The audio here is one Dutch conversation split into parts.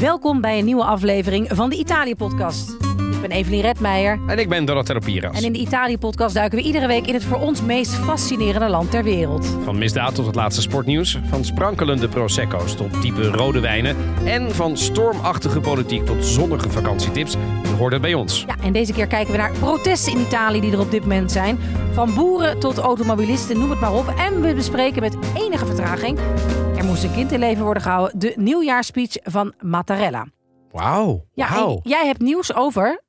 Welkom bij een nieuwe aflevering van de Italië-podcast. Ik ben Evelien Redmeijer. En ik ben Donatello Piras. En in de Italië-podcast duiken we iedere week in het voor ons meest fascinerende land ter wereld. Van misdaad tot het laatste sportnieuws. Van sprankelende prosecco's tot diepe rode wijnen. En van stormachtige politiek tot zonnige vakantietips. Je hoort het bij ons. Ja, en deze keer kijken we naar protesten in Italië die er op dit moment zijn. Van boeren tot automobilisten, noem het maar op. En we bespreken met enige vertraging. Er moest een kind in leven worden gehouden. De nieuwjaarspeech van Mattarella. Wauw. Ja, wauw. jij hebt nieuws over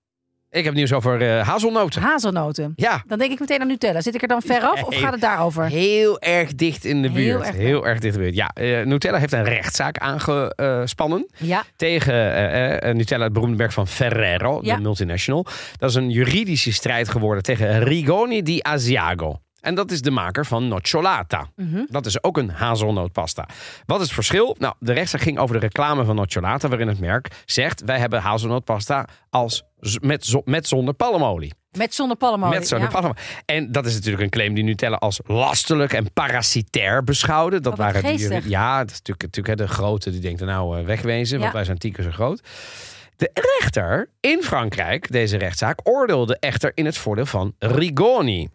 Ik heb nieuws over eh, hazelnoten. hazelnoten. Ja. Dan denk ik meteen aan Nutella. Zit ik er dan ver af of gaat het daarover? Heel erg dicht in de Heel buurt. erg Heel erg dicht in de buurt. Ja, eh, Nutella heeft een rechtszaak aangespannen. Ja, tegen eh, Nutella, het beroemde merk van Ferrero, Ja. de multinational. Dat is een juridische strijd geworden tegen Rigoni di Asiago. En dat is de maker van nocciolata. Mhm. Dat is ook een hazelnootpasta. Wat is het verschil? Nou, de rechtszaak ging over de reclame van nocciolata... waarin het merk zegt... wij hebben hazelnootpasta als, met, met zonder palmolie. met zonder palmolie. Met zonder ja. palmolie. En dat is natuurlijk een claim die Nutella als lastelijk en parasitair beschouwde. Dat Oh, waren geestig. juri- Ja, dat is natuurlijk, natuurlijk hè, de grote die denkt nou eh, wegwezen, want wij zijn tien keer zo groot. De rechter in Frankrijk, deze rechtszaak, oordelde echter in het voordeel van Rigoni.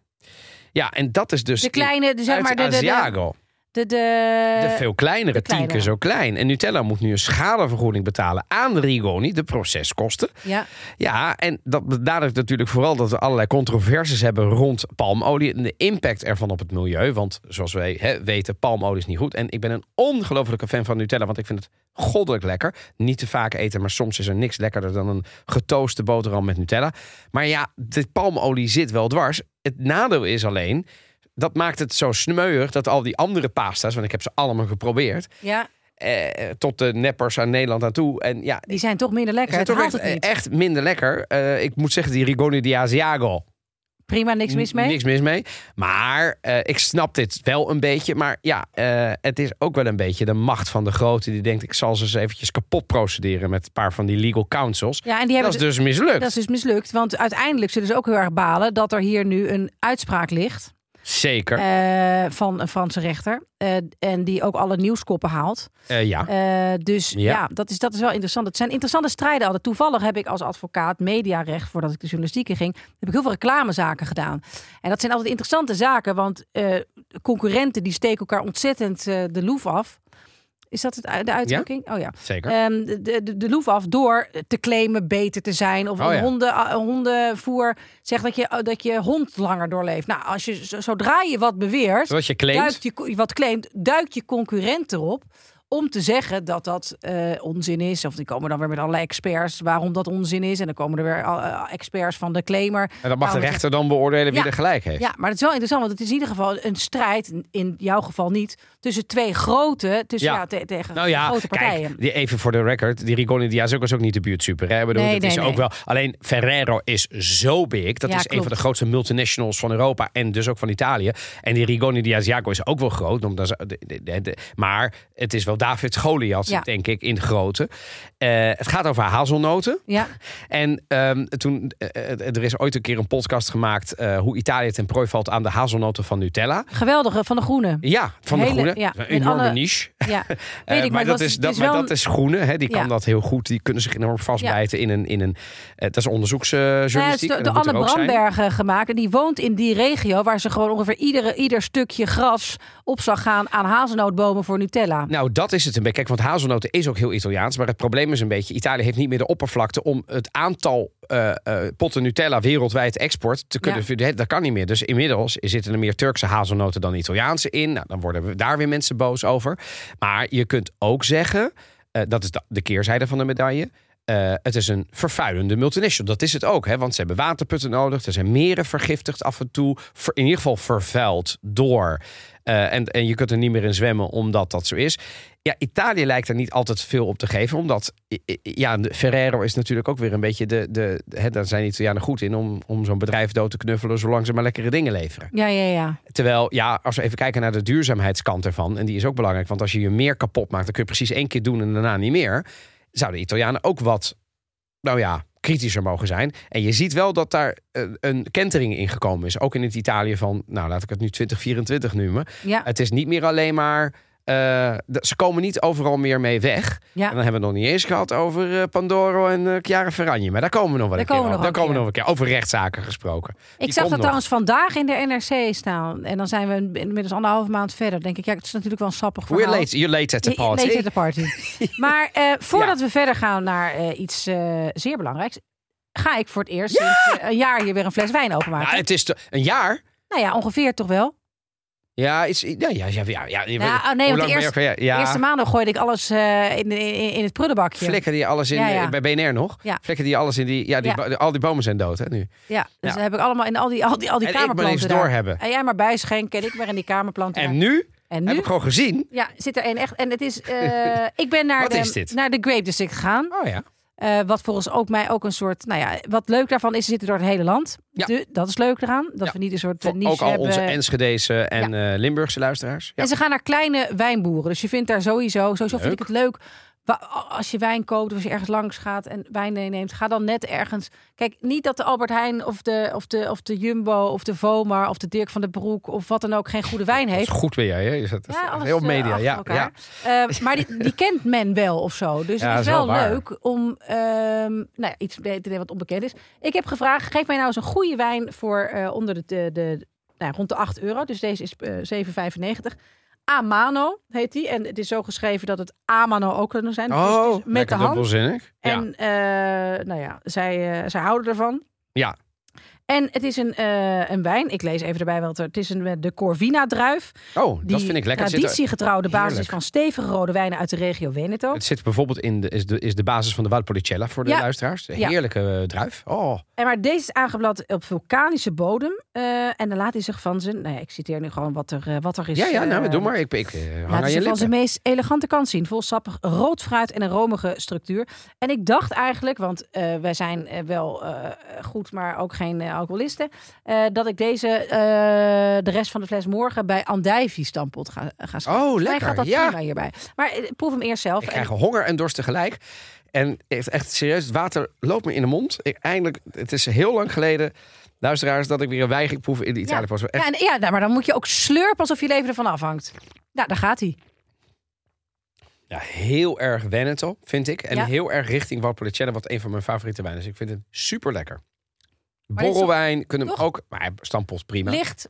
Ja, en dat is dus De kleine, de, zeg maar de, de, de. De, de, De veel kleinere, de tien keer zo klein. En Nutella moet nu een schadevergoeding betalen aan Rigoni, de proceskosten. ja. Ja, en dat benadrukt natuurlijk vooral dat we allerlei controversies hebben rond palmolie en de impact ervan op het milieu. Want zoals wij hè, weten, palmolie is niet goed. En ik ben een ongelofelijke fan van Nutella, want ik vind het goddelijk lekker. Niet te vaak eten, maar soms is er niks lekkerder dan een getooste boterham met Nutella. Maar ja, de palmolie zit wel dwars. Het nadeel is alleen, dat maakt het zo smeuig dat al die andere pasta's, want ik heb ze allemaal geprobeerd, ja, eh, tot de neppers aan Nederland aan toe. En ja, die zijn toch minder lekker. het toch echt, het niet. echt minder lekker. Eh, ik moet zeggen, die Rigoni di Asiago. Prima, niks mis mee. Niks mis mee. Maar eh, ik snap dit wel een beetje. Maar ja, eh, het is ook wel een beetje de macht van de grote. Die denkt, ik zal ze eens eventjes kapot procederen met een paar van die legal counsels. Ja, en die hebben Dat is dus mislukt. dat is dus mislukt. Want uiteindelijk zullen ze ook heel erg balen dat er hier nu een uitspraak ligt Zeker. eh, van een Franse rechter. eh, en die ook alle nieuwskoppen haalt. Eh, ja. Dus ja, Ja. dat, is, dat is wel interessant. Het zijn interessante strijden altijd. Toevallig heb ik als advocaat mediarecht, voordat ik de journalistiek in ging, heb ik heel veel reclamezaken gedaan. En dat zijn altijd interessante zaken, want concurrenten die steken elkaar ontzettend de loef af. Is dat het, de uitdrukking? Oh ja. Zeker. Ehm, de, de, de loef af door te claimen beter te zijn. Of Oh een, ja. honden, hondenvoer zegt dat je, dat je hond langer doorleeft. Nou, als je, zo- zodra je wat beweert, Zoals je claimt. duikt je, wat claimt, duikt je concurrent erop om te zeggen dat dat eh, onzin is. Of die komen dan weer met allerlei experts waarom dat onzin is. En dan komen er weer eh, experts van de claimer. En dan mag de rechter dan beoordelen wie Ja. er gelijk heeft. Ja, maar het is wel interessant, want het is in ieder geval een strijd, in jouw geval niet, tussen twee grote, tussen, ja. Ja. te- tegen Nou ja, grote partijen. kijk, die, even voor de record. Die Rigoni di Asiago is ook niet de buurt super. Hè? Bedoel, Nee, dat is nee, ook wel. Alleen Ferrero is zo big. Dat Ja, is een van de grootste multinationals van Europa en dus ook van Italië. En die Rigoni di Asiago is ook wel groot. Omdat ze, de- de- de- de- maar het is wel David Goliath, Ja. denk ik, in grootte. Eh, het gaat over hazelnoten. Ja, En ehm, toen, eh, eh, er is ooit een keer een podcast gemaakt... hoe Italië ten prooi valt aan de hazelnoten van Nutella. geweldige van de groene. Ja, van Hele- de groene. ja, een enorme alle- niche. Ja, weet ik, maar maar, dat, is, dat, maar wel dat is groene. Hè? Die kan dat heel goed. Die kunnen zich enorm vastbijten in een... In een dat is onderzoeksjournalistiek. Nou ja, is de, Anne. Brandbergen gemaakt. En die woont in die regio waar ze gewoon ongeveer iedere, ieder stukje gras op zag gaan aan hazelnootbomen voor Nutella. Nou, dat is het een beetje. Kijk, want hazelnoten is ook heel Italiaans. Maar het probleem is een beetje... Italië heeft niet meer de oppervlakte om het aantal eh, potten Nutella wereldwijd export te kunnen... Ja. Dat kan niet meer. Dus inmiddels zitten er meer Turkse hazelnoten dan Italiaanse in. Nou, dan worden we daar weer mensen boos over. Maar je kunt ook zeggen... eh, dat is de, de keerzijde van de medaille... Het is een vervuilende multinational. Dat is het ook, hè? want ze hebben waterputten nodig. Er zijn meren vergiftigd af en toe. In ieder geval vervuild door. Eh, en, en je kunt er niet meer in zwemmen omdat dat zo is. Ja, Italië lijkt er niet altijd veel op te geven. Omdat, ja, Ferrero is natuurlijk ook weer een beetje de... de, de hè, daar zijn Italianen goed in om, om zo'n bedrijf dood te knuffelen... zolang ze maar lekkere dingen leveren. Ja, ja, ja. Terwijl, ja, als we even kijken naar de duurzaamheidskant ervan... en die is ook belangrijk, want als je je meer kapot maakt... dan kun je precies één keer doen en daarna niet meer... zouden Italianen ook wat, nou ja, kritischer mogen zijn. En je ziet wel dat daar een, een kentering in gekomen is. Ook in het Italië van, nou laat ik het nu 2024 noemen. ja. Het is niet meer alleen maar eh, ze komen niet overal meer mee weg. Ja. En dan hebben we het nog niet eens gehad over eh, Pandoro en eh Chiara Ferragni. Maar daar komen we nog wel Daar een keer komen we op. nog Daar een komen we nog een keer. Over rechtszaken gesproken. Ik Die zag dat nog. trouwens vandaag in de NRC staan. En dan zijn we inmiddels anderhalve maand verder. denk ik, ja, het is natuurlijk wel een sappig We're verhaal. late, you're late at the party. late at the party. maar voordat we verder gaan naar iets zeer belangrijks... ga ik voor het eerst sinds een jaar hier weer een fles wijn openmaken. Ja, het is een jaar. Nou ja, ongeveer toch wel. Ja, iets, ja, ja, ja, ja, ja, Nou, oh, nee, want de ook- ja, eerste maanden gooide ik alles eh, in, in, in het prullenbakje. Flikker die alles in, Ja, eh, bij BNR nog? Ja. Flikker die alles in die, ja, die, al die bomen zijn dood hè, nu. Ja, dus heb ik allemaal in al die, al die, al die En ik maar kamerplanten daar. doorhebben. En jij maar bijschenken en ik maar in die kamerplanten. En daar. nu, en nu heb ik gewoon gezien. ja, zit er een echt. En het is. eh, ik ben naar Wat de, is dit? naar de Grape District gegaan. Oh ja. Eh, wat volgens ook mij ook een soort. Nou ja, wat leuk daarvan is, ze zitten door het hele land. Ja. De, dat is leuk eraan. Dat Ja. we niet een soort eh, niche ook al hebben. onze Enschedese en eh, Limburgse luisteraars. Ja. En ze gaan naar kleine wijnboeren. Dus je vindt daar sowieso. Sowieso vind ik het leuk. Als je wijn koopt of als je ergens langs gaat en wijn meeneemt, ga dan net ergens. Kijk, niet dat de Albert Heijn of de, of de, of de Jumbo of de Vomar of de Dirk van den Broek of wat dan ook geen goede wijn heeft. goed weer jij, hè? Is dat, Ja, alles, heel eh, media. Ja, elkaar. ja. Eh, maar die, die kent men wel of zo. Dus Ja, het is wel waar. leuk om ehm, nou ja, iets te wat onbekend is. Ik heb gevraagd, geef mij nou eens een goede wijn voor eh, onder de, de, de nou, ja, rond de 8 euro. Dus deze is eh 7,95. Amano heet die. En het is zo geschreven dat het Amano ook kunnen zijn. Dus Oh, is met de hand. dubbelzinnig. Ja. En eh, nou ja, zij, eh, zij houden ervan. Ja. En het is een, eh, een wijn. Ik lees even erbij wat er. Het is een, eh, de Corvina druif. Oh, dat vind ik lekker. Het zit, traditiegetrouw de basis Heerlijk. van stevige rode wijnen uit de regio Veneto. het zit bijvoorbeeld in de, is de, is de basis van de Valpolicella voor de Ja. luisteraars. Een heerlijke eh, druif. Oh, En maar deze is aangeblad op vulkanische bodem. En dan laat hij zich van zijn... Nou ja, ik citeer nu gewoon wat er, wat er is. ja, ja, nou, doe maar. Ik, ik Laat hij zich van zijn meest elegante kant zien. Vol sappig rood fruit en een romige structuur. En ik dacht eigenlijk, want wij zijn wel goed, maar ook geen alcoholisten. eh, dat ik deze, eh, de rest van de fles morgen bij Andijvie stampot ga, ga schenken. Oh, Mij lekker. gaat dat Ja. prima hierbij. Maar eh, proef hem eerst zelf. Ik En- krijg honger en dorst tegelijk. En echt, echt serieus, het water loopt me in de mond. Ik, eindelijk, het is heel lang geleden, luisteraars, dat ik weer een wijn ging proeven in de Italië. was echt Ja, en, ja nou, maar dan moet je ook slurpen alsof je leven ervan afhangt. Nou, daar gaat hij. ja, heel erg Veneto, vind ik. En Ja. heel erg richting Valpolicella, wat een van mijn favoriete wijnen is. Ik vind het super lekker. Borrelwijn kunnen we toch? ook, maar stampot prima. Licht.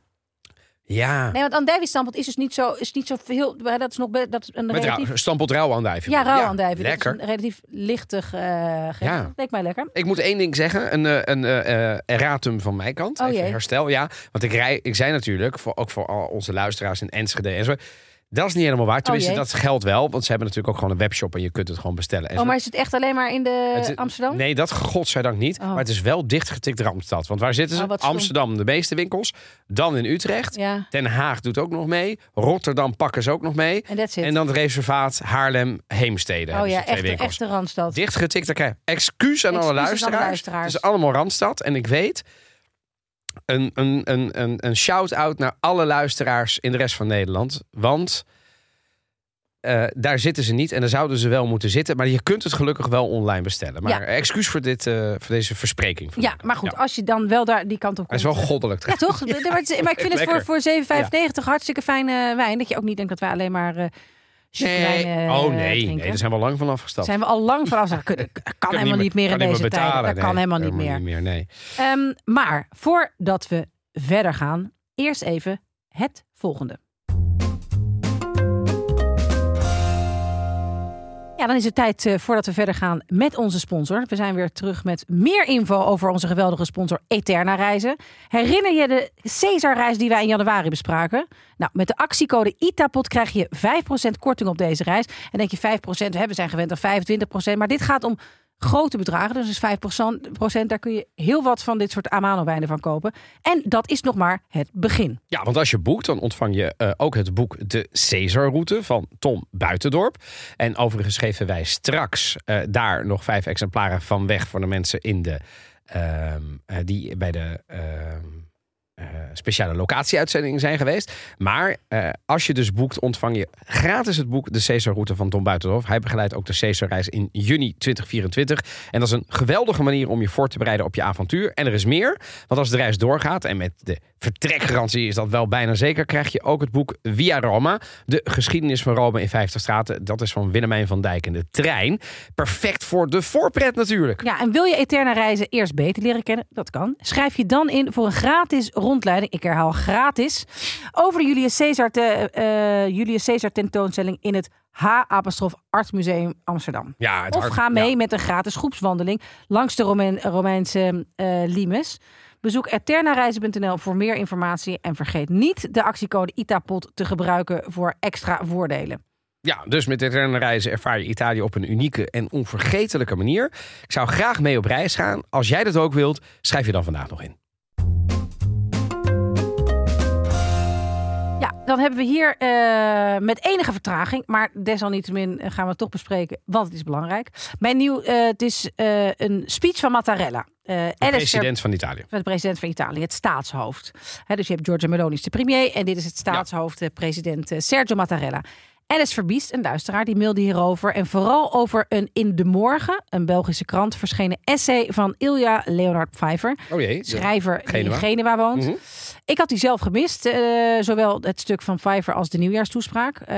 Ja, Nee, want andijvie stampot is dus niet zo, is niet zo veel. Dat is nog dat is een met relatief. rauw, stampot rauw andijvie. Ja, rauw andijvie. Dat Lekker. een relatief lichtig uh, Ja. Leek mij lekker. Ik moet één ding zeggen, een, eh, een eh, erratum van mijn kant. Oh Even jee. herstel, ja. Want ik, rij, ik zei natuurlijk, voor, ook voor al onze luisteraars in Enschede en zo. Dat is niet helemaal waar. Tenminste, Oh dat geldt wel. Want ze hebben natuurlijk ook gewoon een webshop en je kunt het gewoon bestellen. En Oh, maar is het echt alleen maar in de Het Amsterdam? Nee, dat godzijdank niet. Oh. Maar het is wel dichtgetikt Randstad. Want waar zitten ze? Oh. Amsterdam, de meeste winkels. Dan in Utrecht. Ja, Den Haag doet ook nog mee. Rotterdam pakken ze ook nog mee. en dan het reservaat Haarlem, Heemstede. oh ja, twee echte, winkels. echte Randstad. Dichtgetikt, dan krijg je excuus aan alle aan luisteraars. Het is allemaal Randstad. En ik weet, een, een, een, een, een shout-out naar alle luisteraars in de rest van Nederland. Want eh, daar zitten ze niet en daar zouden ze wel moeten zitten. Maar je kunt het gelukkig wel online bestellen. Maar Ja. excuus voor, dit, eh, voor deze verspreking. van Ja, maar goed, Ja. als je dan wel daar die kant op komt. is wel goddelijk. Ja, toch? Maar ik vind het voor, voor 7,95 hartstikke fijne wijn. Dat je ook niet denkt dat wij alleen maar eh Nee. eh, oh nee, drinken. nee, daar zijn we al lang van afgestapt. Zijn we al lang vanaf. Dat kan, kan helemaal niet meer in deze tijd. Dat nee, kan helemaal niet meer. nee. Ehm, maar voordat we verder gaan, eerst even het volgende. Ja, dan is het tijd eh, voordat we verder gaan met onze sponsor. We zijn weer terug met meer info over onze geweldige sponsor Eterna Reizen. Herinner je de Caesar-reis die wij in januari bespraken? Nou, met de actiecode ITAPOT krijg je 5% korting op deze reis. En denk je 5%, hè, we zijn gewend aan 25%. Maar dit gaat om grote bedragen, dus is 5%. Daar kun je heel wat van dit soort Amano-wijnen van kopen. En dat is nog maar het begin. Ja, want als je boekt, dan ontvang je eh, ook het boek De Caesar-route van Tom Buitendorp. En overigens geven wij straks eh, daar nog vijf exemplaren van weg voor de mensen in de, ehm, eh, die bij de. Eh, speciale locatieuitzendingen zijn geweest. Maar eh, als je dus boekt, ontvang je gratis het boek De Caesar-route van Tom Buitenhof. Hij begeleidt ook de Caesar-reis in juni 2024. En dat is een geweldige manier om je voor te bereiden op je avontuur. En er is meer, want als de reis doorgaat... en met de vertrekgarantie is dat wel bijna zeker... krijg je ook het boek Via Roma. De geschiedenis van Rome in 50 straten. Dat is van Willemijn van Dijk en de trein. Perfect voor de voorpret natuurlijk. Ja, en wil je Eterna reizen eerst beter leren kennen? Dat kan. Schrijf je dan in voor een gratis rondleiding. Ik herhaal gratis. Over de Julius Caesar, te, eh, Julius Caesar tentoonstelling in het H. Apostrof Artsmuseum Amsterdam. Ja, het Of ga mee ja. met een gratis groepswandeling langs de Romein- Romeinse eh, limes. Bezoek eternareizen.nl voor meer informatie. En vergeet niet de actiecode ITAPOT te gebruiken voor extra voordelen. Ja, dus met dit reizen ervaar je Italië op een unieke en onvergetelijke manier. Ik zou graag mee op reis gaan. Als jij dat ook wilt, schrijf je dan vandaag nog in. Dan hebben we hier eh, met enige vertraging, maar desalniettemin eh, gaan we het toch bespreken, want het is belangrijk. Mijn nieuw, eh, het is een speech van Mattarella. De president van Italië. van de president van Italië, het staatshoofd. Dus je hebt Giorgia Meloni is de premier en dit is het staatshoofd, de president Sergio Mattarella. Alice Verbiest, een luisteraar, die mailde hierover. En vooral over een In de Morgen, een Belgische krant, verschenen essay van Ilja Leonard Pfeiffer. Oh jee. Schrijver die in Genua woont. Mhm. Ik had die zelf gemist, eh, zowel het stuk van Pfeiffer als de nieuwjaarstoespraak. Eh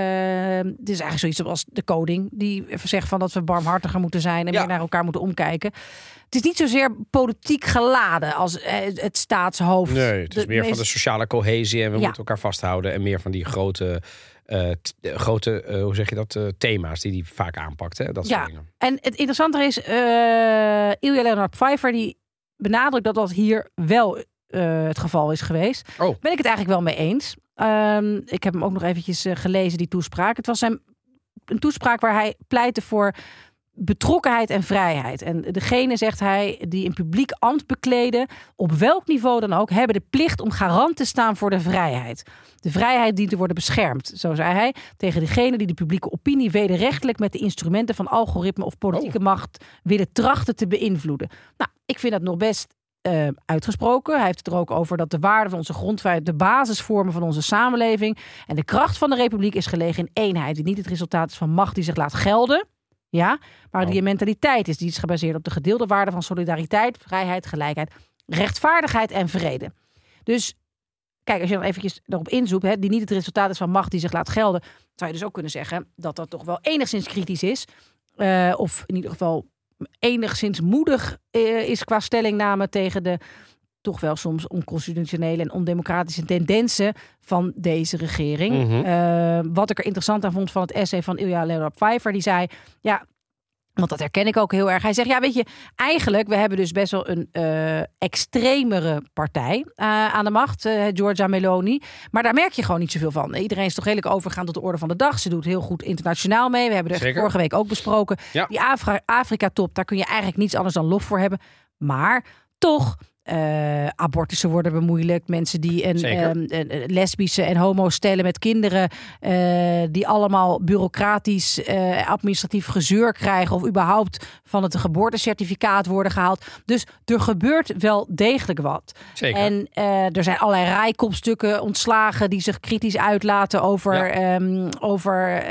dit is eigenlijk zoiets als de koning, die zegt van dat we barmhartiger moeten zijn en Ja. meer naar elkaar moeten omkijken. Het is niet zozeer politiek geladen als eh, het staatshoofd. Nee, het is meer van de sociale cohesie en we Ja. moeten elkaar vasthouden. En meer van die grote, eh, eh, grote eh, hoe zeg je dat, thema's die hij vaak aanpakt. Hè? Dat soort Ja. dingen. En het interessante is, Ilja Leonard Pfeiffer die benadrukt dat dat hier wel het geval is geweest. Oh. Ben ik het eigenlijk wel mee eens. Ehm, ik heb hem ook nog eventjes gelezen, die toespraak. Het was zijn, een toespraak waar hij pleitte voor betrokkenheid en vrijheid. En degene, zegt hij, die een publiek ambt bekleden, op welk niveau dan ook, hebben de plicht om garant te staan voor de vrijheid. De vrijheid dient te worden beschermd, zo zei hij, tegen degene die de publieke opinie wederrechtelijk met de instrumenten van algoritme of politieke macht willen trachten te beïnvloeden. Nou, ik vind dat nog best eh, uitgesproken. Hij heeft het er ook over dat de waarden van onze grondvrijheid de basis vormen van onze samenleving. En de kracht van de republiek is gelegen in eenheid, die niet het resultaat is van macht die zich laat gelden. Ja, maar die Oh. een mentaliteit is. Die is gebaseerd op de gedeelde waarden van solidariteit, vrijheid, gelijkheid, rechtvaardigheid en vrede. Dus kijk, als je dan eventjes erop inzoekt, hè, die niet het resultaat is van macht die zich laat gelden, zou je dus ook kunnen zeggen dat dat toch wel enigszins kritisch is. Eh, of in ieder geval enigszins moedig eh, is qua stellingname tegen de toch wel soms onconstitutionele en ondemocratische tendensen van deze regering. Mhm. Eh, wat ik er interessant aan vond van het essay van Ilja Leonard Pfeiffer, die zei, ja, want dat herken ik ook heel erg. Hij zegt, ja, weet je, eigenlijk, we hebben dus best wel een eh, extremere partij eh, aan de macht, eh, Giorgia Meloni. Maar daar merk je gewoon niet zoveel van. Iedereen is toch redelijk overgegaan tot de orde van de dag. Ze doet heel goed internationaal mee. We hebben er vorige week ook besproken. Ja. Die Afri- Afrika-top, daar kun je eigenlijk niets anders dan lof voor hebben. Maar toch... eh, abortussen worden bemoeilijkt. Mensen die een, ehm, een- lesbische en homo stellen met kinderen. eh, die allemaal bureaucratisch, eh, administratief gezeur krijgen. Of überhaupt van het geboortecertificaat worden gehaald. Dus er gebeurt wel degelijk wat. Zeker. En er zijn allerlei rijkopstukken ontslagen die zich kritisch uitlaten over, Ja. ehm, over,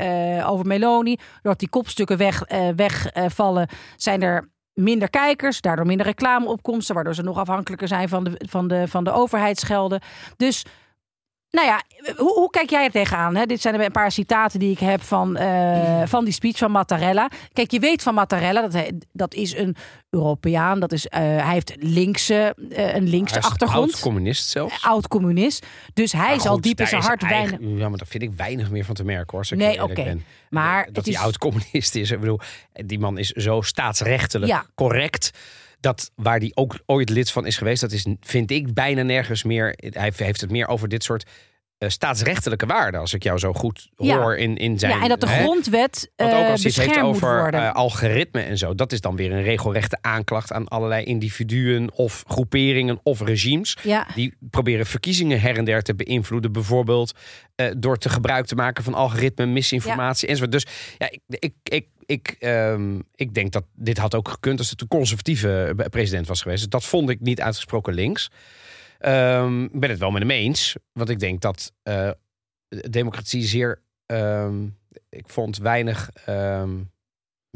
over Meloni. Doordat die kopstukken wegvallen, weg, eh, vallen, zijn er minder kijkers, daardoor minder reclameopkomsten, waardoor ze nog afhankelijker zijn van de, van de, van de overheidsgelden. Dus nou ja, hoe, hoe kijk jij er tegenaan? Hè? Dit zijn een paar citaten die ik heb van, eh, van die speech van Mattarella. Kijk, je weet van Mattarella, dat, hij, dat is een Europeaan. Dat is, eh, hij heeft linkse, eh, een linkse Hij is achtergrond. oud-communist zelfs. Oud-communist. Dus hij Maar zal goed, diep in zijn hart weinig... Ja, maar daar vind ik weinig meer van te merken hoor. als ik Nee, oké. Maar dat hij is- oud-communist is. Ik bedoel, die man is zo staatsrechtelijk Ja. correct. Dat waar hij ook ooit lid van is geweest, dat is, vind ik bijna nergens meer. Hij heeft het meer over dit soort eh, staatsrechtelijke waarden. Als ik jou zo goed Ja. hoor in, in zijn. ja, en dat de hè? grondwet Want ook eh als hij het heeft over eh, algoritme en zo, dat is dan weer een regelrechte aanklacht aan allerlei individuen of groeperingen of regimes. ja. Die proberen verkiezingen her en der te beïnvloeden. Bijvoorbeeld door te gebruik te maken van algoritme, misinformatie enzovoort. Dus ja, ik, ik, ik, ik, ehm, ik denk dat dit had ook gekund als het een conservatieve president was geweest. Dus dat vond ik niet uitgesproken links. Ehm, ik ben het wel met hem eens. Want ik denk dat eh, democratie zeer... ehm, ik vond weinig ehm,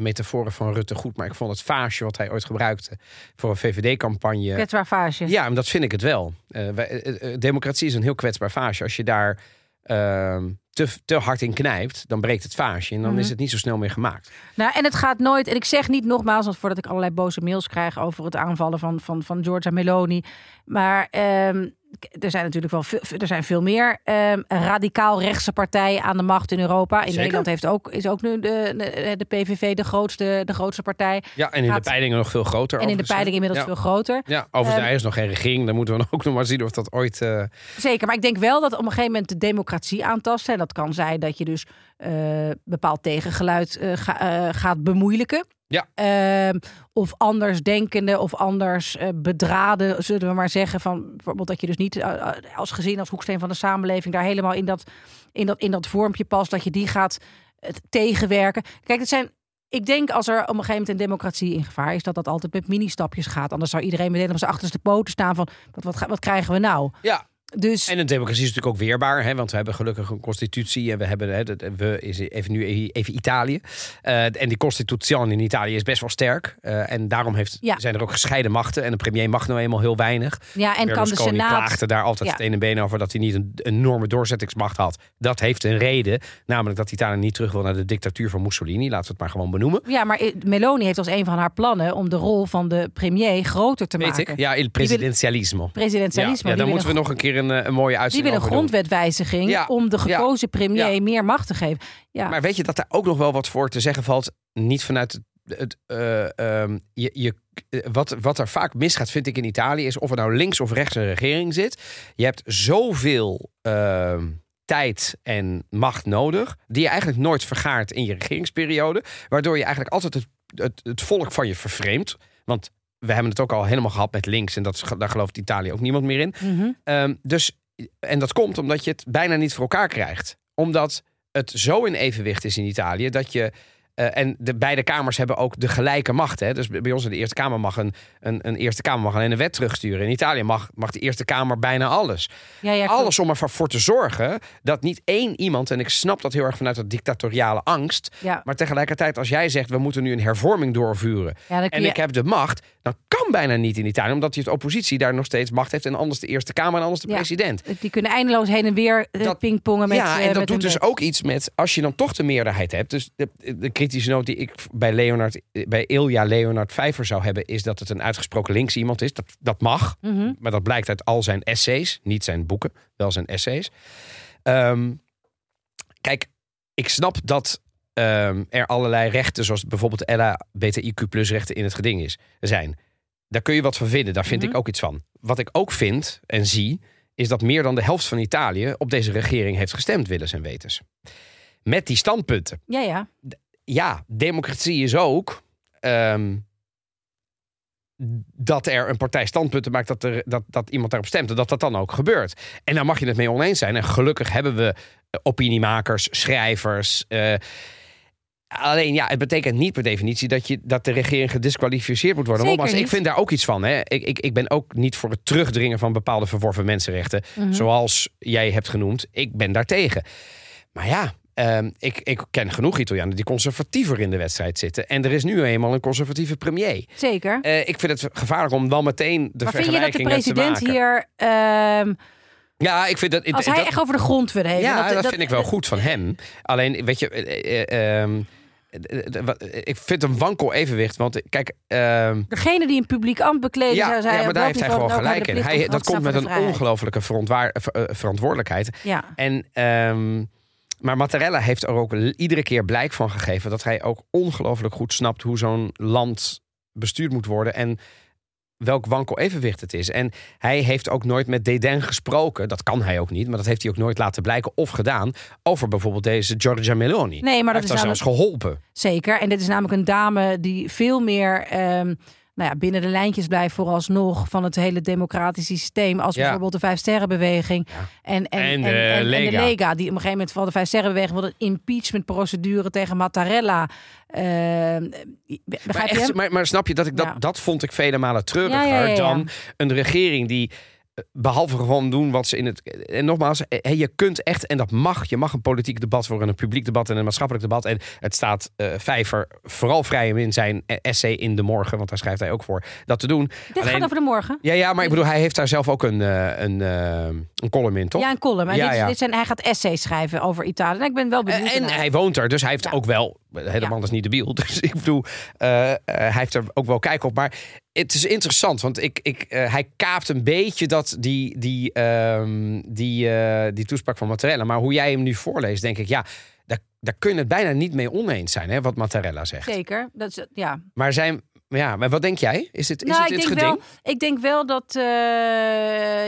metaforen van Rutte goed. Maar ik vond het vaasje wat hij ooit gebruikte voor een VVD-campagne... Kwetsbaar vaasje. Ja, en dat vind ik het wel. Eh, wij- eh, democratie is een heel kwetsbaar vaasje. Als je daar ehm, te, te hard in knijpt, dan breekt het vaasje. En dan Mhm. is het niet zo snel meer gemaakt. Nou, en het gaat nooit, en ik zeg niet nogmaals, want voordat ik allerlei boze mails krijg over het aanvallen van, van, van Giorgia Meloni. Maar ehm, er zijn natuurlijk wel veel, er zijn veel meer ehm, radicaal rechtse partijen aan de macht in Europa. In Zeker. Nederland heeft ook, is ook nu de, de, de PVV de grootste, de grootste partij. Ja, en in Gaat- de peilingen nog veel groter. En in de overigens, hè? peiling inmiddels ja. veel groter. Ja, overigens, er is nog geen regering. Dan moeten we ook nog maar zien of dat ooit... eh, Zeker, maar ik denk wel dat op een gegeven moment de democratie aantasten. En dat kan zijn dat je dus eh, bepaald tegengeluid ga- eh, gaat bemoeilijken. Ja. Ehm, of anders denkende of anders eh, bedraden, zullen we maar zeggen. Van bijvoorbeeld dat je dus niet eh, als gezin, als hoeksteen van de samenleving, daar helemaal in dat, in dat, in dat vormpje past. Dat je die gaat eh, tegenwerken. Kijk, het zijn. Ik denk als er op een gegeven moment een democratie in gevaar is, dat dat altijd met mini-stapjes gaat. Anders zou iedereen meteen op zijn achterste poten staan van wat, wat, wat krijgen we nou? ja, Dus en een democratie is natuurlijk ook weerbaar. Hè, want we hebben gelukkig een constitutie. En we hebben, hè, we is even nu even Italië. Eh, en die constitutie in Italië is best wel sterk. Eh, en daarom heeft, Ja. zijn er ook gescheiden machten. En de premier mag nou eenmaal heel weinig. ja, en kan de Senaat klaagde daar altijd Ja. steen en been over dat hij niet een enorme doorzettingsmacht had. Dat heeft een reden, namelijk dat Italië niet terug wil naar de dictatuur van Mussolini. Laten we het maar gewoon benoemen. Ja, maar Meloni heeft als een van haar plannen om de rol van de premier groter te Weet maken. ik? Ja, il presidentialismo. Presidentialisme. Ja, daar moeten we nog een keer een, eh, een mooie Die uitzending willen een grondwetwijziging Ja, om de gekozen premier meer macht te geven. Ja, Maar weet je dat daar ook nog wel wat voor te zeggen valt? Niet vanuit het. het eh, ehm, je, je, eh, wat, wat er vaak misgaat, vind ik in Italië, is of er nou links of rechts een regering zit. Je hebt zoveel ehm, tijd en macht nodig, die je eigenlijk nooit vergaart in je regeringsperiode. Waardoor je eigenlijk altijd het, het, het volk van je vervreemdt. Want we hebben het ook al helemaal gehad met links. En dat, is- daar gelooft Italië ook niemand meer in. Mhm. Ehm, dus, en dat komt omdat je het bijna niet voor elkaar krijgt. Omdat het zo in evenwicht is in Italië dat je. Eh, en de beide kamers hebben ook de gelijke macht. Hè? Dus bij ons in de Eerste Kamer mag een, een, een Eerste Kamer mag alleen een wet terugsturen. In Italië mag, mag de Eerste Kamer bijna alles. ja, ja, alles om ervoor te zorgen dat niet één iemand, en ik snap dat heel erg vanuit dat dictatoriale angst. Ja. Maar tegelijkertijd, als jij zegt we moeten nu een hervorming doorvuren. En ik heb de macht, dan kan bijna niet in Italië, omdat je het oppositie daar nog steeds macht heeft. En anders de Eerste Kamer en anders de president. Die kunnen eindeloos heen en weer eh, Dat- pingpongen met ja, eh, en dat met doet dus wet. ook iets met als je dan toch de meerderheid hebt. Dus de, de kritische noot die ik bij Leonard, bij Ilja Leonard Vijver zou hebben, is dat het een uitgesproken links iemand is. Dat, dat mag, Mhm. maar dat blijkt uit al zijn essays, niet zijn boeken, wel zijn essays. Ehm, kijk, ik snap dat ehm, er allerlei rechten, zoals bijvoorbeeld LHBTIQ plus rechten in het geding is, zijn. Daar kun je wat van vinden, daar vind Mhm. ik ook iets van. Wat ik ook vind en zie, is dat meer dan de helft van Italië op deze regering heeft gestemd, willens en wetens. Met die standpunten. Ja, ja. Ja, democratie is ook ehm, dat er een partij standpunten maakt dat, er, dat, dat iemand daarop stemt. En dat dat dan ook gebeurt. En daar mag je het mee oneens zijn. En gelukkig hebben we eh, opiniemakers, schrijvers. eh, Alleen ja, het betekent niet per definitie dat, je, dat de regering gedisqualificeerd moet worden. Zeker Nogmaals, ik vind daar ook iets van. Hè. Ik, ik, ik ben ook niet voor het terugdringen van bepaalde verworven mensenrechten. Mhm. Zoals jij hebt genoemd. Ik ben daartegen. Maar ja, ehm, ik, ik ken genoeg Italianen die conservatiever in de wedstrijd zitten. En er is nu eenmaal een conservatieve premier. Zeker. Eh, ik vind het gevaarlijk om dan meteen de maar vind je dat de te president maken. hier, ehm, Ja, ik vind dat... als hij dat- echt over de grondwet heeft... ja, en dat, vind ik wel goed van hem. Alleen, weet je, eh, eh, ehm, eh, eh, ik vind een wankel evenwicht. Want kijk, Degene die een publiek ambt bekleden, ja, zou zij ja, maar daar heeft hij gewoon gelijk in. Hij, dat te komt met een ongelofelijke verontwaar- ver- verantwoordelijkheid. Ja. En, maar Mattarella heeft er ook iedere keer blijk van gegeven dat hij ook ongelooflijk goed snapt hoe zo'n land bestuurd moet worden en welk wankel evenwicht het is. En hij heeft ook nooit met dédain gesproken, dat kan hij ook niet, maar dat heeft hij ook nooit laten blijken of gedaan, over bijvoorbeeld deze Giorgia Meloni. Nee, maar hij dat heeft is namelijk... zelfs geholpen. Zeker. En dit is namelijk een dame die veel meer ehm, nou ja, binnen de lijntjes blijft vooralsnog van het hele democratische systeem. Als Ja. bijvoorbeeld de Vijf Sterrenbeweging. Ja. En, en, En de en, en, en de Lega. Die op een gegeven moment van de Vijf Sterrenbeweging wilde een impeachmentprocedure tegen Mattarella. Begrijp Maar, echt, maar, maar snap je dat ik dat, dat vond ik vele malen treuriger dan een regering die behalve gewoon doen wat ze in het. En nogmaals, eh, je kunt echt, en dat mag, je mag een politiek debat voor een publiek debat en een maatschappelijk debat. En het staat uh, Vijver vooral vrij om in zijn essay in de morgen, want daar schrijft hij ook voor, dat te doen. Dit gaat over de morgen. Ja, ja, maar ik bedoel, hij heeft daar zelf ook een, een, een column in, toch? Ja, een column. En ja, dit, ja. dit zijn, hij gaat essays schrijven over Italië. En ik ben wel benieuwd. En, hij woont er, dus hij heeft ook wel. Helemaal is niet debiel. Dus ik bedoel, hij heeft er ook wel kijk op. Maar het is interessant, want ik, ik, uh, hij kaapt een beetje dat, die, die, um, die, die toespraak van Mattarella. Maar hoe jij hem nu voorleest, denk ik, ja, daar, daar kun je het bijna niet mee oneens zijn, hè, wat Mattarella zegt. Zeker, dat is, ja. Maar zijn, ja, maar wat denk jij? Is het, is nou, het ik dit denk geding? Wel, ik denk wel dat, uh,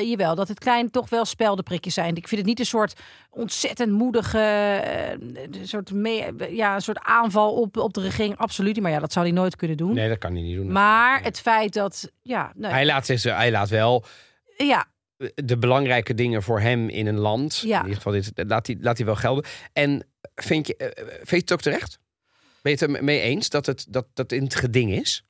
jawel, dat het klein toch wel speldenprikjes zijn. Ik vind het niet een soort ontzettend moedige, uh, soort, mee, ja, een soort aanval op, op de regering. Absoluut niet. Maar ja, dat zou hij nooit kunnen doen. Nee, dat kan hij niet doen. Maar het feit dat, ja... Nee. Hij, laat, hij laat wel... Ja, de belangrijke dingen voor hem in een land. Ja. In ieder geval, dit, laat, hij, laat hij wel gelden. En vind je, vind je het ook terecht? Ben je het ermee eens dat het, dat, dat in het geding is?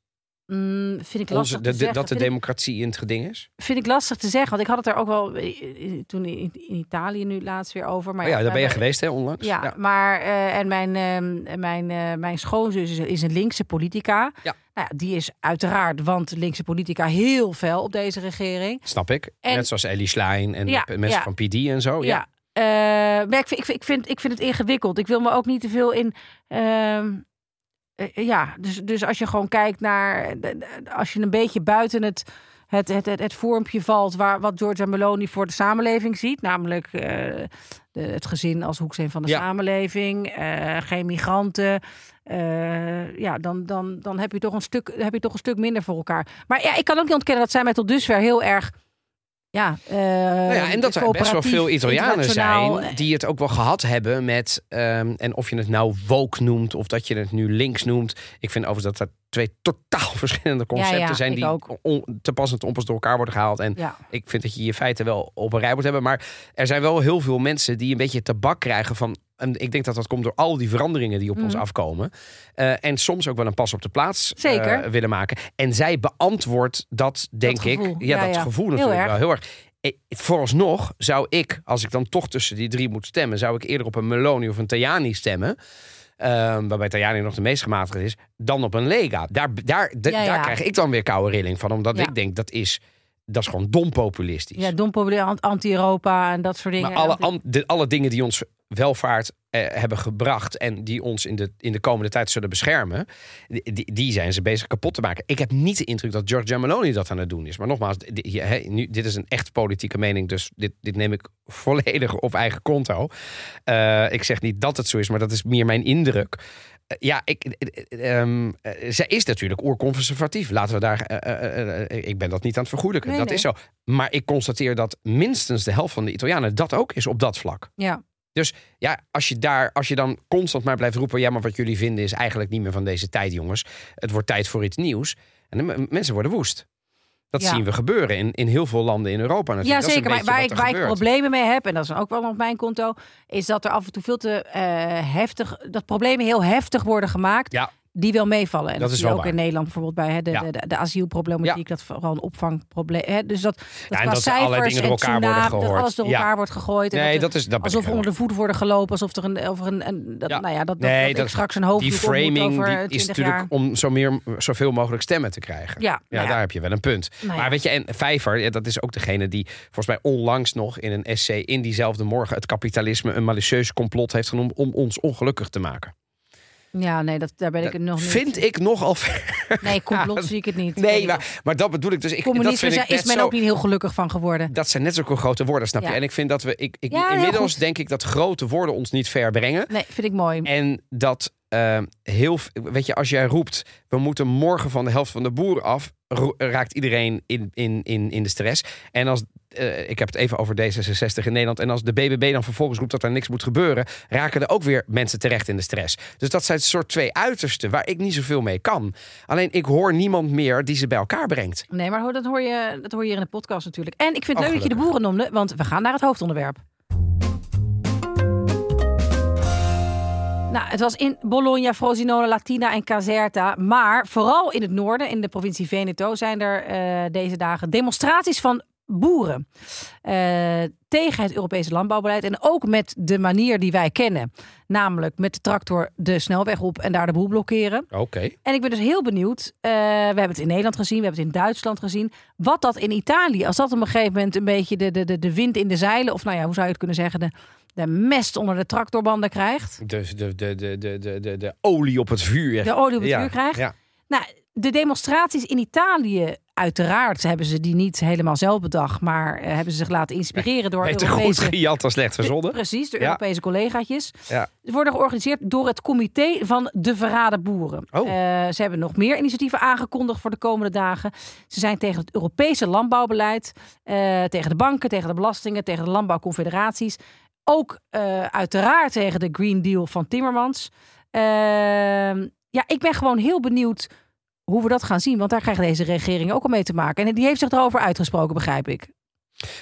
Mm, vind ik lastig Onze, te de, de, zeggen. dat de Vind ik- democratie in het geding is? Vind ik lastig te zeggen, want ik had het er ook wel eh, toen in, in Italië nu laatst weer over. Maar Oh ja, daar ben je geweest hè, onlangs? Ja, maar eh, en mijn, ehm, mijn, eh, mijn schoonzus is, is een linkse politica. Ja. Nou ja, die is uiteraard, want linkse politica heel fel op deze regering. Snap ik. En- Net zoals Ellie Schlein en de mensen van PD en zo. Ja. Ja. Eh, maar ik ik, vind, ik, vind, ik vind het ingewikkeld. Ik wil me ook niet te veel in. Ehm, eh, ja, dus, dus als je gewoon kijkt naar. de- Als je een beetje buiten het. Het, het, het, het vormpje valt waar, wat Giorgia Meloni voor de samenleving ziet. Namelijk eh, de, het gezin als hoeksteen van de Ja. samenleving. eh, geen migranten. eh, ja, dan, dan, dan heb, je toch een stuk, heb je toch een stuk minder voor elkaar. Maar ja, ik kan ook niet ontkennen dat zij mij tot dusver heel erg... Ja, Nou ja, en dat er best wel veel Italianen zijn die het ook wel gehad hebben met. ehm, en of je het nou woke noemt of dat je het nu links noemt. Ik vind overigens dat er twee totaal verschillende concepten ja, zijn die ook. on- te pas en te onpas door elkaar worden gehaald. En ik vind dat je je feiten wel op een rij moet hebben. Maar er zijn wel heel veel mensen die een beetje tabak krijgen van. En ik denk dat dat komt door al die veranderingen die op ons Mhm. afkomen. Eh, en soms ook wel een pas op de plaats eh, willen maken. En zij beantwoordt dat, denk ik. Ja, Ja, dat ja. gevoel Heel natuurlijk erg. wel heel erg. Eh, Vooralsnog zou ik, als ik dan toch tussen die drie moet stemmen, zou ik eerder op een Meloni of een Tajani stemmen. Ehm, waarbij Tajani nog de meest gematigd is, dan op een Lega. Daar, daar, Ja, daar krijg ik dan weer koude rilling van. Omdat ik denk, dat is, dat is gewoon dom populistisch. Ja, dom probleem, anti-Europa en dat soort dingen. maar alle, Anti- an- de, alle dingen die ons welvaart eh, hebben gebracht en die ons in de, in de komende tijd zullen beschermen, die, die- zijn ze bezig kapot te maken. Ik heb niet de indruk dat Giorgia Meloni dat aan het doen is. Maar nogmaals, di- hier, hè, nu, dit is een echt politieke mening, dus dit, dit neem ik volledig op eigen konto. Eh, ik zeg niet dat het zo is, maar dat is meer mijn indruk. Ja, ik, eh, zij is natuurlijk oerconservatief. Laten we daar. ik ben dat niet aan het vergoelijken. Nee, dat nee. is zo. Maar ik constateer dat minstens de helft van de Italianen dat ook is op dat vlak. Ja. Ja, als je daar, als je dan constant maar blijft roepen, ja, maar wat jullie vinden is eigenlijk niet meer van deze tijd, jongens. Het wordt tijd voor iets nieuws. En de mensen worden woest. Dat Ja. zien we gebeuren in, in heel veel landen in Europa natuurlijk. Ja, zeker. Maar waar ik, waar ik gebeurt. problemen mee heb, en dat is ook wel op mijn konto, is dat er af en toe veel te eh, heftig, dat problemen heel heftig worden gemaakt. Ja. Die wel meevallen. En Dat dat, is wel ook in. Nederland bijvoorbeeld bij hè, de, Ja. de, de, de asielproblematiek, dat vooral een opvangprobleem. Hè, dus dat, dat en qua dat er cijfers dingen door en elkaar worden tsunami, dat gehoord. alles door Ja. elkaar wordt gegooid. En Nee, dat dat is dat ben ik alsof er onder de voeten worden gelopen, alsof er een, over een, een dat, Ja. nou ja, dat, dat, Nee, dat straks een hoofd Die framing over die 20 is natuurlijk jaar. om zo meer, zoveel mogelijk stemmen te krijgen. Ja, Ja, nou ja. daar heb je wel een punt. Nou ja. Maar weet je, en Vijver, ja, dat is ook degene die volgens mij onlangs nog in een essay in diezelfde morgen het kapitalisme een malicieus complot heeft genoemd om ons ongelukkig te maken. Ja, nee, dat, daar ben ik het nog niet. Vind ik nogal ver. Nee, complot zie ik het niet. Nee, maar, maar dat bedoel ik dus. Ik, dat Communisme vind ik is men zo, ook niet heel gelukkig van geworden. Dat zijn net zulke grote woorden, snap je? En ik vind dat we. Ik, ik, inmiddels denk ik dat grote woorden ons niet ver brengen. Nee, vind ik mooi. En dat eh, heel. Weet je, als jij roept. we moeten morgen van de helft van de boeren af. raakt iedereen in, in, in, in de stress. En als. eh, ik heb het even over D66 in Nederland. En als de BBB dan vervolgens roept dat er niks moet gebeuren. raken er ook weer mensen terecht in de stress. Dus dat zijn soort twee uitersten waar ik niet zoveel mee kan. Alleen ik hoor niemand meer die ze bij elkaar brengt. Nee, maar dat hoor, je, dat hoor je hier in de podcast natuurlijk. En ik vind het Oh, leuk dat je de boeren noemde, want we gaan naar het hoofdonderwerp. Nou, het was in Bologna, Frosinone, Latina en Caserta. Maar vooral in het noorden, in de provincie Veneto, zijn er eh, deze dagen demonstraties van boeren. Uh, tegen het Europese landbouwbeleid. En ook met de manier die wij kennen. Namelijk met de tractor de snelweg op en daar de boel blokkeren. Oké. En ik ben dus heel benieuwd. Uh, we hebben het in Nederland gezien, we hebben het in Duitsland gezien. Wat dat in Italië, als dat op een gegeven moment een beetje de, de, de, de wind in de zeilen. Of nou ja, hoe zou je het kunnen zeggen? De, de mest onder de tractorbanden krijgt. De, de, de, de, de, de, de olie op het vuur. De olie op het vuur krijgt. Ja. Nou, de demonstraties in Italië, uiteraard hebben ze die niet helemaal zelf bedacht, maar uh, hebben ze zich laten inspireren door Beter Europese... goed gejat dan slecht verzonnen. Precies, door Europese collegaatjes. Ja. Ze worden georganiseerd door het comité van de verraden boeren. Oh. Uh, ze hebben nog meer initiatieven aangekondigd voor de komende dagen. Ze zijn tegen het Europese landbouwbeleid, uh, tegen de banken, tegen de belastingen, tegen de landbouwconfederaties. Ook uiteraard tegen de Green Deal van Timmermans. Ehm, ja, ik ben gewoon heel benieuwd hoe we dat gaan zien. Want daar krijgt deze regering ook al mee te maken. En die heeft zich erover uitgesproken, begrijp ik.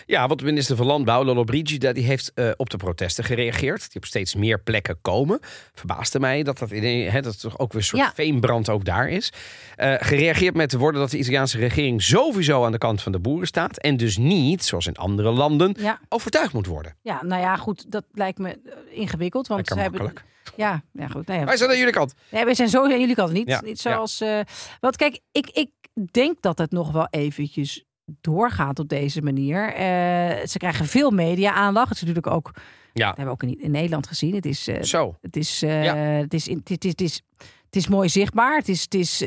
Ja, want de minister van Landbouw, Lolo Brigida, die heeft uh, op de protesten gereageerd. Die op steeds meer plekken komen. Verbaasde mij dat dat, in, dat toch ook weer een soort Ja. veenbrand ook daar is. Eh, gereageerd met de woorden dat de Italiaanse regering sowieso aan de kant van de boeren staat. En dus niet, zoals in andere landen, Ja, overtuigd moet worden. ja nou ja, goed, dat lijkt me eh, ingewikkeld. Want ze hebben, ja, ja, goed. Wij zijn aan jullie kant. Nee, wij zijn zo aan jullie kant niet. Ja, Niet zoals. eh want kijk, ik, ik denk dat het nog wel eventjes doorgaat op deze manier. Eh, ze krijgen veel media-aandacht. Het is natuurlijk ook. Ja. Dat hebben we ook in, in Nederland gezien. Het is. eh, Zo. het is. Ja. het, is in- het, is, het, is, het is mooi zichtbaar. Het is, het is, ze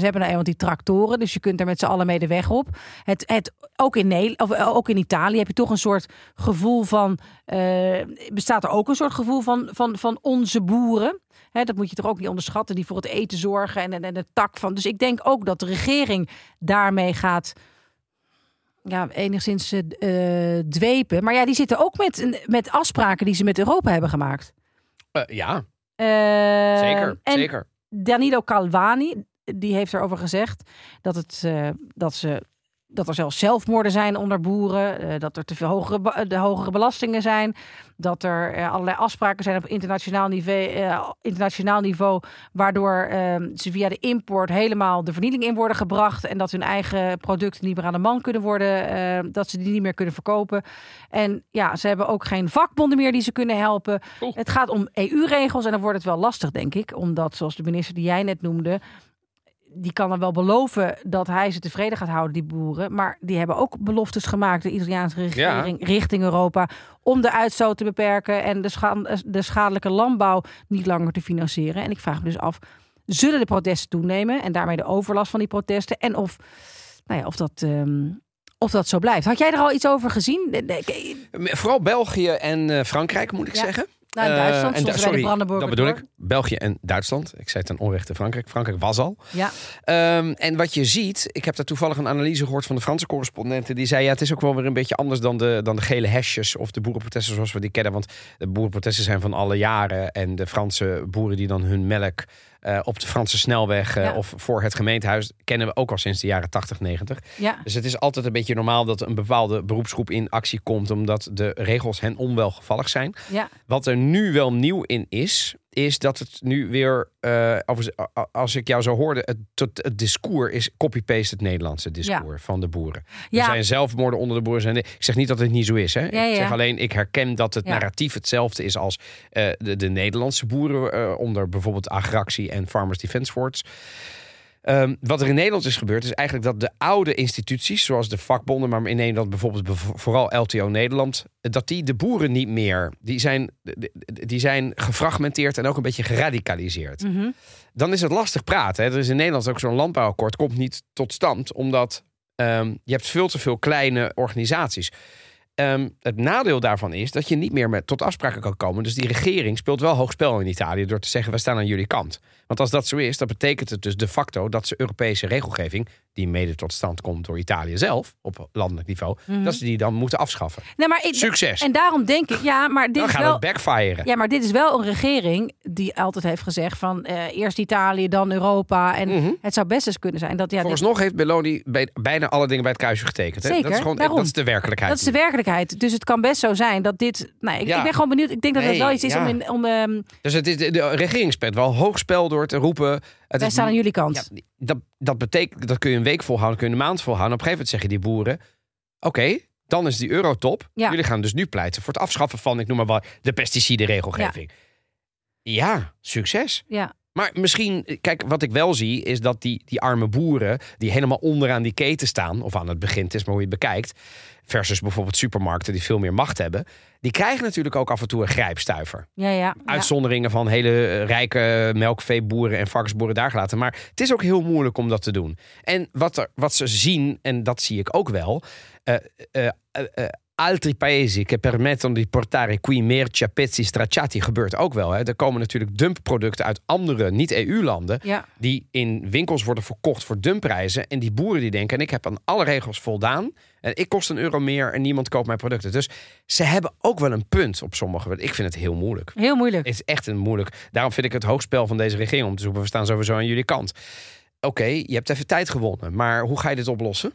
hebben nou eenmaal die tractoren, dus je kunt er met z'n allen mee de weg op. Het, het, ook, in Nederland, of ook in Italië heb je toch een soort gevoel van. bestaat er ook een soort gevoel van, van, van onze boeren? Hè, dat moet je toch ook niet onderschatten, die voor het eten zorgen en, en, en de tak van. Dus ik denk ook dat de regering daarmee gaat. Ja, enigszins eh, dwepen. Maar ja, die zitten ook met, met afspraken die ze met Europa hebben gemaakt. Eh, ja, zeker. en zeker. Danilo Calvani, die heeft erover gezegd dat, het, dat, ze, dat er zelfs zelfmoorden zijn onder boeren. eh, dat er te veel hogere, de hogere belastingen zijn. Dat er eh, allerlei afspraken zijn op internationaal niveau, eh, internationaal niveau waardoor eh, ze via de import helemaal de vernieling in worden gebracht. En dat hun eigen producten niet meer aan de man kunnen worden. eh, dat ze die niet meer kunnen verkopen. En ja, ze hebben ook geen vakbonden meer die ze kunnen helpen. Het gaat om EU-regels en dan wordt het wel lastig, denk ik. Omdat, zoals de minister die jij net noemde, die kan dan wel beloven dat hij ze tevreden gaat houden, die boeren. Maar die hebben ook beloftes gemaakt, de Italiaanse regering, richting Europa, om de uitstoot te beperken en de, scha- de schadelijke landbouw niet langer te financieren. En ik vraag me dus af, zullen de protesten toenemen en daarmee de overlast van die protesten? En of, nou ja, of dat... ehm, of dat zo blijft. Had jij er al iets over gezien? Vooral België en eh, Frankrijk, moet ik Ja. zeggen. Nou, in Eh, Duitsland, en sorry, Brandenburger dat bedoel door. ik. België en Duitsland. Ik zei ten onrechte Frankrijk. Frankrijk was al. Ja, Ehm, en wat je ziet, ik heb daar toevallig een analyse gehoord van de Franse correspondenten. Die zei: ja, het is ook wel weer een beetje anders dan de, dan de gele hesjes of de boerenprotesten zoals we die kennen. Want de boerenprotesten zijn van alle jaren. En de Franse boeren die dan hun melk eh, op de Franse snelweg eh, Ja. of voor het gemeentehuis kennen we ook al sinds de jaren 80, 90. ja. Dus het is altijd een beetje normaal dat een bepaalde beroepsgroep in actie komt, omdat de regels hen onwelgevallig zijn. ja. Wat er nu wel nieuw in is, is dat het nu weer, eh, als- als ik jou zo hoorde, het, tot- het discours is copy-paste het Nederlandse discours van de boeren. Er Ja. zijn zelfmoorden onder de boeren. Zijn ik zeg niet dat het niet zo is. Hè? Ja, Ik zeg alleen, ik herken dat het narratief hetzelfde is als eh, de, de Nederlandse boeren eh, onder bijvoorbeeld Agractie en Farmers Defence Force. Ehm, wat er in Nederland is gebeurd, is eigenlijk dat de oude instituties, zoals de vakbonden, maar in Nederland bijvoorbeeld vooral LTO Nederland, dat die de boeren niet meer, die zijn, die zijn gefragmenteerd en ook een beetje geradicaliseerd. Mhm. Dan is het lastig praten. Hè. Er is in Nederland ook zo'n landbouwakkoord, komt niet tot stand, omdat ehm, je hebt veel te veel kleine organisaties. Ehm, het nadeel daarvan is dat je niet meer met, tot afspraken kan komen. Dus die regering speelt wel hoog spel in Italië door te zeggen: we staan aan jullie kant. Want als dat zo is, dan betekent het dus de facto dat ze Europese regelgeving, die mede tot stand komt door Italië zelf op landelijk niveau, Mhm. dat ze die dan moeten afschaffen. Nee, maar ik, Succes! En daarom denk ik, ja, maar dit dan is gaat wel. het backfiren. Ja, maar dit is wel een regering die altijd heeft gezegd van eh, eerst Italië, dan Europa. En Mhm. het zou best eens kunnen zijn dat ja, dit- Vooralsnog heeft Meloni bij, bijna alle dingen bij het kruisje getekend. Hè? Zeker, dat, is gewoon, daarom. dat is de werkelijkheid. dat is de werkelijkheid. Dus het kan best zo zijn dat dit. Nou, ik, Ja. ik ben gewoon benieuwd. Ik denk dat het Nee, wel iets is ja. om in. Om, ehm Dus het is, de, de regering speelt wel hoog spel door te roepen. Het wij staan aan jullie kant. Ja, dat, dat betekent, dat kun je een week volhouden, kun je een maand volhouden. Op een gegeven moment zeggen die boeren: Oké, dan is die euro top. Ja. Jullie gaan dus nu pleiten voor het afschaffen van, ik noem maar wat, de pesticidenregelgeving. Ja, succes. Ja. Maar misschien, kijk, wat ik wel zie, is dat die, die arme boeren, die helemaal onderaan die keten staan, of aan het begin, het is maar hoe je het bekijkt, versus bijvoorbeeld supermarkten die veel meer macht hebben, die krijgen natuurlijk ook af en toe een grijpstuiver. Ja, ja. ja. Uitzonderingen van hele rijke melkveeboeren en varkensboeren daar gelaten. Maar het is ook heel moeilijk om dat te doen. En wat, er, wat ze zien, en dat zie ik ook wel. eh, eh, eh, altri paesi che permettono di portare qui merci a pezzi stracciati gebeurt ook wel. Hè. Er komen natuurlijk dumpproducten uit andere niet-EU-landen Ja. die in winkels worden verkocht voor dumpprijzen. En die boeren die denken, en ik heb aan alle regels voldaan. En ik kost een euro meer en niemand koopt mijn producten. Dus ze hebben ook wel een punt op sommige. Ik vind het heel moeilijk. Heel moeilijk. Het is echt een moeilijk. Daarom vind ik het hoogspel van deze regering om te zoeken. We staan sowieso aan jullie kant. Oké, je hebt even tijd gewonnen. Maar hoe ga je dit oplossen?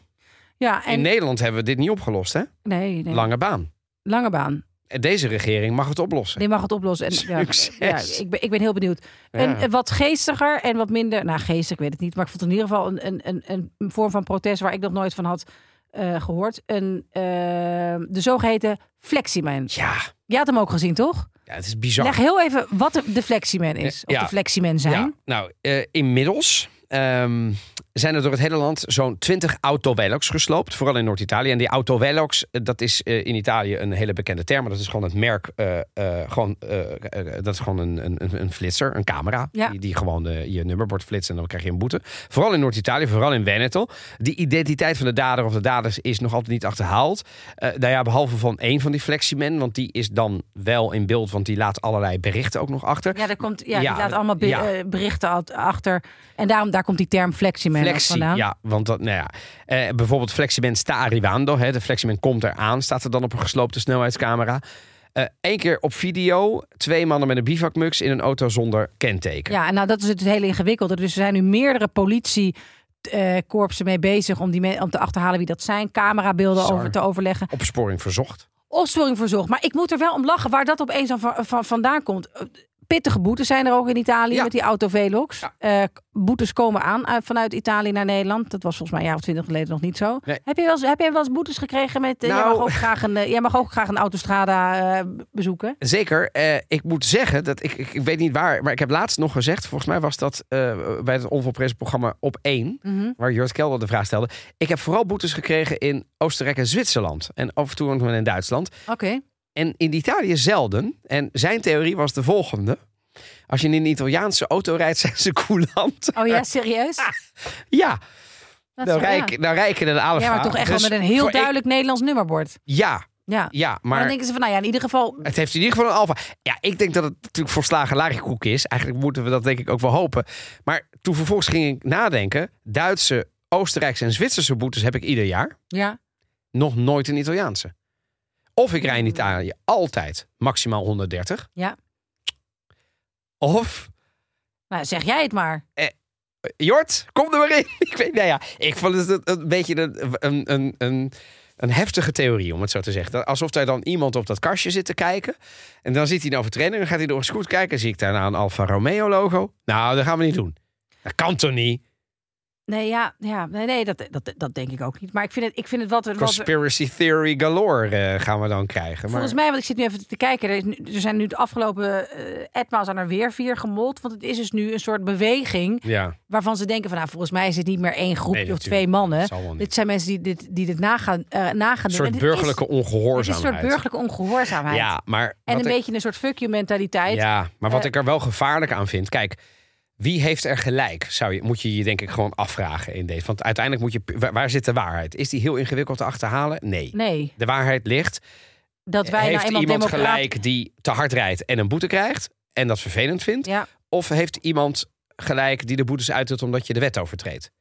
Ja, In Nederland hebben we dit niet opgelost, hè? nee, nee. Lange baan. lange baan. En Deze regering mag het oplossen. Die mag het oplossen. En, ja, Succes. ja, ik, ben, ik ben heel benieuwd. Ja. Een, wat geestiger en wat minder. Nou, geestig, ik weet het niet. Maar ik vond het in ieder geval een, een, een, een vorm van protest waar ik nog nooit van had eh, gehoord. Een, eh, de zogeheten Fleximan. Ja, Je had hem ook gezien, toch? ja, het is bizar. Leg heel even wat de, Fleximan is. Of Ja. de Fleximan zijn. Ja, nou, eh, inmiddels ehm, zijn er door het hele land zo'n 20 autovelox gesloopt. Vooral in Noord-Italië. En die autovelox, eh, dat is eh, in Italië een hele bekende term. Maar dat is gewoon het merk. eh, gewoon, dat is gewoon een, een, een flitser, een camera. Ja. Die, die gewoon je nummerbord flitst en dan krijg je een boete. Vooral in Noord-Italië, vooral in Veneto. Die identiteit van de dader of de daders is nog altijd niet achterhaald. Nou ja, behalve van één van die fleximen. Want die is dan wel in beeld, want die laat allerlei berichten ook nog achter. Ja, daar komt, ja, Ja, die laat allemaal be- ja. berichten achter. En daarom daar komt die term Fleximan ook Flexi, vandaan. ja, want dat, nou ja, eh, bijvoorbeeld Fleximen sta arrivando, hè, de Fleximen komt eraan, staat er dan op een gesloopte snelheidscamera. Eén keer op video, twee mannen met een bivakmuts in een auto zonder kenteken. Ja, en nou dat is het hele ingewikkelde. Dus er zijn nu meerdere politiekorpsen mee bezig om, die om te achterhalen wie dat zijn. Camerabeelden over te overleggen. Opsporing verzocht. Opsporing verzocht. Maar ik moet er wel om lachen waar dat opeens van, van- vandaan komt. Eh, Pittige boetes zijn er ook in Italië Ja. met die autovelox. Ja. Eh, boetes komen aan uit- vanuit Italië naar Nederland. Dat was volgens mij een jaar of twintig geleden nog niet zo. Nee. Heb, je wel eens, heb jij wel eens boetes gekregen met... eh, jij, Nou. mag ook graag een, eh, jij mag ook graag een autostrada eh, bezoeken. Zeker. eh, ik moet zeggen dat ik, ik, ik weet niet waar, maar ik heb laatst nog gezegd, volgens mij was dat eh, bij het onvolprezen programma op 1, Mhm. waar Jort Kelder de vraag stelde. Ik heb vooral boetes gekregen in Oostenrijk en Zwitserland. En af en toe ook nog in Duitsland. Oké. En in Italië zelden. En zijn theorie was de volgende. Als je in een Italiaanse auto rijdt, zijn ze coulant. Oh ja, serieus? Ja, Dat ja. ik, dan rij ik in een Alfa. Ja, maar toch echt wel Dus met een heel ik- duidelijk Nederlands nummerbord. ja, Ja. ja, Maar, maar dan denken ze van, nou ja, in ieder geval... het heeft in ieder geval een Alfa. Ja, ik denk dat het natuurlijk volslagen larikoek is. Eigenlijk moeten we dat denk ik ook wel hopen. Maar toen vervolgens ging ik nadenken. Duitse, Oostenrijkse en Zwitserse boetes heb ik ieder jaar. Ja. Nog nooit een Italiaanse. Of ik rij in Italië altijd maximaal 130. Ja. Of Nou, zeg jij het maar. Jort, kom er maar in. Ik weet, nou ja, ik vond het een, een beetje een, een, een, een, heftige theorie, om het zo te zeggen. Alsof daar dan iemand op dat kastje zit te kijken. En dan ziet hij een overtreding. Dan gaat hij door een scoot kijken. Zie ik daarna een Alfa Romeo logo. Nou, dat gaan we niet doen. Dat kan toch niet? Nee, ja, ja nee, nee dat, dat, dat denk ik ook niet. Maar ik vind het, ik vind het wat... wat Conspiracy theory galore eh, gaan we dan krijgen. Maar, Volgens mij, want ik zit nu even te kijken. Er, is er zijn nu de afgelopen uh, etmaal zijn er weer vier gemold. Want het is dus nu een soort beweging ja, waarvan ze denken van... nou, volgens mij is het niet meer één groepje Nee, of twee mannen. Dit zijn mensen die dit, die dit nagaan, eh nagaan Een soort burgerlijke Is, is een ongehoorzaamheid. soort burgerlijke ongehoorzaamheid. Ja, maar en een ik- beetje een soort fuck you mentaliteit. Ja, maar wat ik er wel gevaarlijk aan vind. Kijk, wie heeft er gelijk? Zou je, moet je je denk ik gewoon afvragen in deze. Want uiteindelijk moet je. Waar, zit de waarheid? Is die heel ingewikkeld te achterhalen? Nee. Nee, De waarheid ligt. dat wij heeft nou iemand gelijk die te hard rijdt en een boete krijgt? En dat vervelend vindt? Ja, Of heeft iemand gelijk die de boetes uitdoet omdat je de wet overtreedt?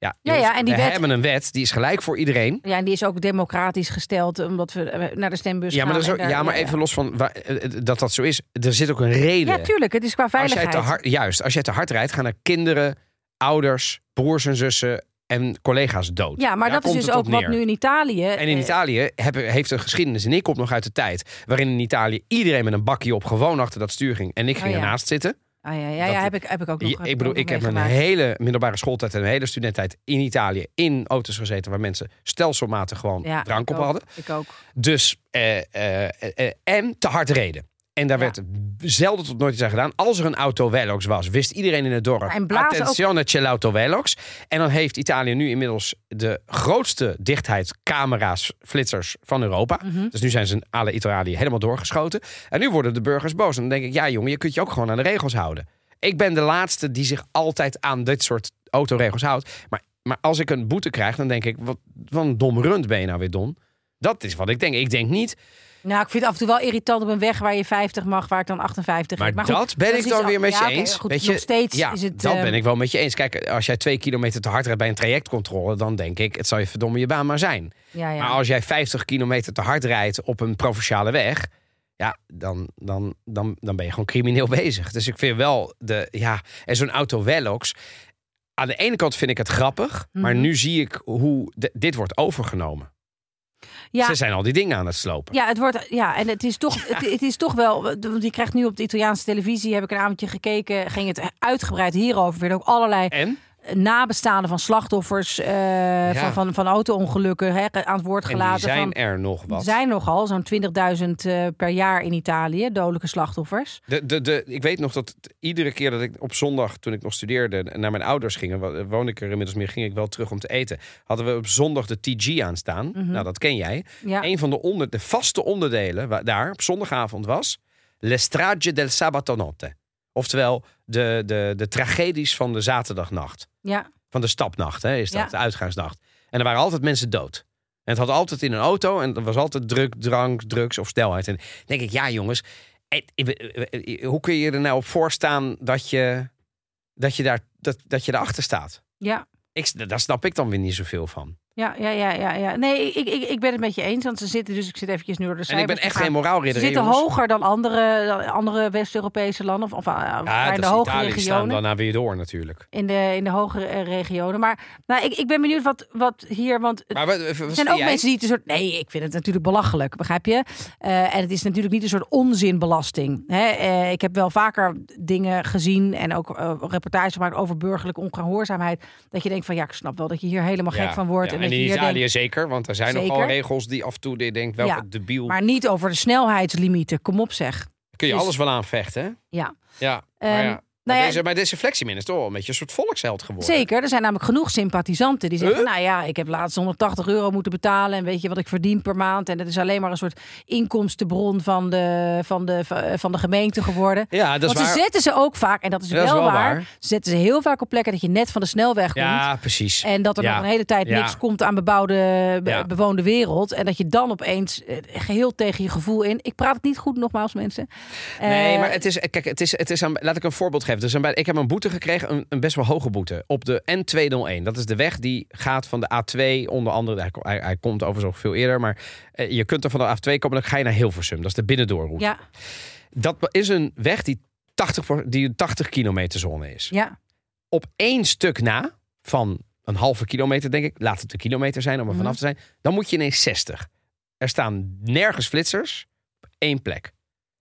Ja, Ja, jongens, ja, en die we wet- hebben een wet die is gelijk voor iedereen. ja, en die is ook democratisch gesteld... omdat we eh, naar de stembus Ja, maar, gaan. dat is ook- en daar- ja, maar even los van waar- eh, eh, dat dat zo is. Er zit ook een reden. Ja, tuurlijk. Het is qua Als jij veiligheid. te hard, juist, als jij te hard rijdt, gaan er kinderen, ouders, broers en zussen en collega's dood. Ja, maar Daar dat is dus ook wat nu in Italië... En in eh, Italië heeft een geschiedenis, en ik kom nog uit de tijd, waarin in Italië iedereen met een bakje op gewoon achter dat stuur ging. En ik ging Oh ja. ernaast zitten. Ah, ja, ja, ja heb, ik, heb ik ook nog. ik heb bedoel, ik heb een meegemaakt. hele middelbare schooltijd en een hele studententijd in Italië in auto's gezeten waar mensen stelselmatig gewoon Ja, drank ik op ook. hadden. Ik ook. Dus, eh, eh, eh, en te hard reden. En daar Ja. werd zelden tot nooit iets aan gedaan. Als er een autovelox was, wist iedereen in het dorp... En blazen ook- Attenzione, c'è l'autovelox. En dan heeft Italië nu inmiddels de grootste dichtheid camera's, flitsers van Europa. Mhm. Dus nu zijn ze alle Italië helemaal doorgeschoten. En nu worden de burgers boos. En dan denk ik, ja jongen, je kunt je ook gewoon aan de regels houden. Ik ben de laatste die zich altijd aan dit soort autoregels houdt. Maar, maar als ik een boete krijg, dan denk ik, wat, wat een dom rund ben je nou weer, Don. Dat is wat ik denk. Ik denk niet, Nou, ik vind het af en toe wel irritant op een weg waar je 50 mag, waar ik dan 58 Maar, rijd. goed, dat ben ik dan weer met je ja, eens. goed, Weet je, nog steeds ja, is het... dat ben ik wel met je eens. Kijk, als jij twee kilometer te hard rijdt bij een trajectcontrole, dan denk ik, het zal je verdomme je baan maar zijn. Ja, ja. Maar als jij 50 kilometer te hard rijdt op een provinciale weg, ja, dan, dan, dan, dan ben je gewoon crimineel bezig. Dus ik vind wel de, ja, en zo'n auto Velox. Aan de ene kant vind ik het grappig, maar Mhm. nu zie ik hoe de- dit wordt overgenomen. Ja, Ze zijn al die dingen aan het slopen. Ja, het wordt, ja, en het is toch, het, het is toch wel, want je krijgt nu op de Italiaanse televisie, heb ik een avondje gekeken, ging het uitgebreid hierover. Er werden ook allerlei En? Nabestaanden van slachtoffers eh, van, van, van auto-ongelukken hè, aan het woord En gelaten. zijn van, er nog wat. er zijn nogal zo'n 20.000 eh, per jaar in Italië, dodelijke slachtoffers. De, de, de, ik weet nog dat iedere keer dat ik op zondag, toen ik nog studeerde, naar mijn ouders ging, wa- woon ik er inmiddels meer, ging ik wel terug om te eten. Hadden we op zondag de TG aanstaan. Mhm. Nou, dat ken jij. Ja, Een van de, onder, de vaste onderdelen wa- daar op zondagavond was Le strage del sabato notte. Oftewel de, de, de tragedies van de zaterdagnacht. Ja, Van de stapnacht, hè, is dat, Ja. de uitgaansnacht. En er waren altijd mensen dood. En het had altijd in een auto en er was altijd druk, drank, drugs of snelheid. En dan denk ik, ja jongens, eh, eh, eh, hoe kun je er nou op voorstaan dat je, dat je, daar, dat, dat je daarachter staat? ja. Ik, daar snap ik dan weer niet zoveel van. Ja, ja, ja, ja, ja. Nee, ik, ik, ik ben het met je eens. Want ze zitten dus, ik zit eventjes nu door de En ik ben echt geen Ze moraalridder. zitten jongens. hoger dan andere, dan andere West-Europese landen. Of, of uh, Ja, in de hogere Italië, regionen. dan naar weer door natuurlijk. In de, in de hogere eh, regionen. Maar nou, ik, ik ben benieuwd wat, wat hier. Want Maar wat, wat er vind zijn ook jij? mensen die het een soort. Nee, ik vind het natuurlijk belachelijk, begrijp je? Eh, en het is natuurlijk niet een soort onzinbelasting. Hè? Eh, ik heb wel vaker dingen gezien en ook eh, reportages gemaakt over burgerlijke ongehoorzaamheid. Dat je denkt van ja, ik snap wel dat je hier helemaal gek Ja, van wordt. ja, en en in Italië denkt, zeker, want er zijn nogal regels die af en toe je denkt, welke Ja, debiel. maar niet over de snelheidslimieten. Kom op, zeg. kun je dus- alles wel aanvechten, hè? Ja. Ja, Ehm, maar ja. Nou maar, ja, deze, maar deze flexiemin is toch wel een beetje een soort volksheld geworden. Zeker, er zijn namelijk genoeg sympathisanten die zeggen: Huh? Nou ja, ik heb laatst 180 euro moeten betalen. En weet je wat ik verdien per maand? En dat is alleen maar een soort inkomstenbron van de, van de, van de gemeente geworden. Ja, dat is Want ze waar. zetten ze ook vaak, en dat is, Dat is wel, waar, ze zetten ze heel vaak op plekken dat je net van de snelweg komt. Ja, precies. En dat er Ja. nog een hele tijd Ja. niks komt aan bebouwde, be- bewoonde wereld. En dat je dan opeens eh, geheel tegen je gevoel in. Ik praat het niet goed, nogmaals, mensen. Nee, Eh, maar het is, kijk, het is, het is aan, laat ik een voorbeeld geven. Dus ik heb een boete gekregen, een, een best wel hoge boete, op de N201. Dat is de weg die gaat van de A2, onder andere, hij, hij, hij komt overigens ook veel eerder, maar eh, je kunt er van de A2 komen, dan ga je naar Hilversum. Dat is de binnendoorroute. Ja, Dat is een weg die 80, voor- die een 80 kilometer zone is. ja, Op één stuk na, van een halve kilometer denk ik, laat het een kilometer zijn om er Mhm. vanaf te zijn, dan moet je ineens 60. Er staan nergens flitsers op één plek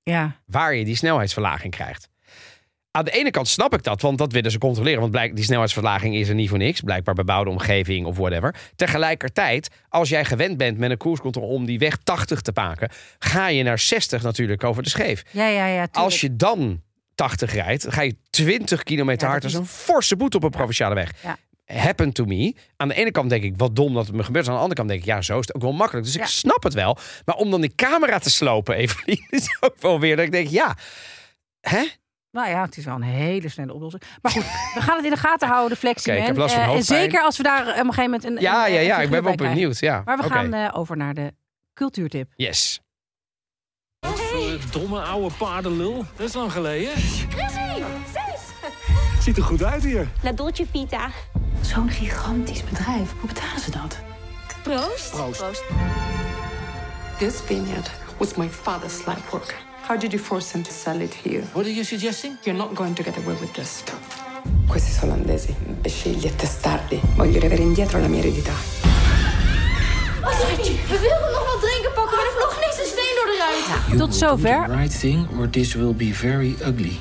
ja. waar je die snelheidsverlaging krijgt. Aan de ene kant snap ik dat, want dat willen ze controleren. Want blijk, die snelheidsverlaging is er niet voor niks. Blijkbaar bebouwde omgeving of whatever. Tegelijkertijd, als jij gewend bent met een cruise control om die weg 80 te maken, ga je naar 60 natuurlijk over de scheef. Ja, ja, ja. tuurlijk. Als je dan 80 rijdt, ga je 20 kilometer hard. dat is een forse boete op een provinciale weg. Ja. Happen to me. Aan de ene kant denk ik, wat dom dat het me gebeurt. Aan de andere kant denk ik, ja, zo is het ook wel makkelijk. Dus Ja. ik snap het wel. Maar om dan die camera te slopen, Evelien, is ook wel weer dat ik denk, ja, hè? Nou ja, het is wel een hele snelle oplossing. Maar goed, we gaan het in de gaten houden, de flexie. Oké, ik heb last van en hoofdpijn. zeker als we daar op een gegeven moment een. Ja, een, ja, ja, ik ben wel benieuwd. Ja. Maar we gaan eh, over naar de cultuurtip. Yes. Domme oude paardenlul. Dat is lang geleden. Chrissy. Ziet er goed uit hier. La Dolce Vita. Zo'n gigantisch bedrijf. Hoe betalen ze dat? Proost. Proost. This vineyard was my father's life work. How did you force him to sell it here? What are you suggesting? You're not going to get away with this. Questi sono olandesi, imbecilli e testardi. Voglio riavere indietro la mia eredità. We wilden nog wat drinken pakken, maar er vloog niks een steen door de ruit. Tot zover. right thing or this will be very ugly.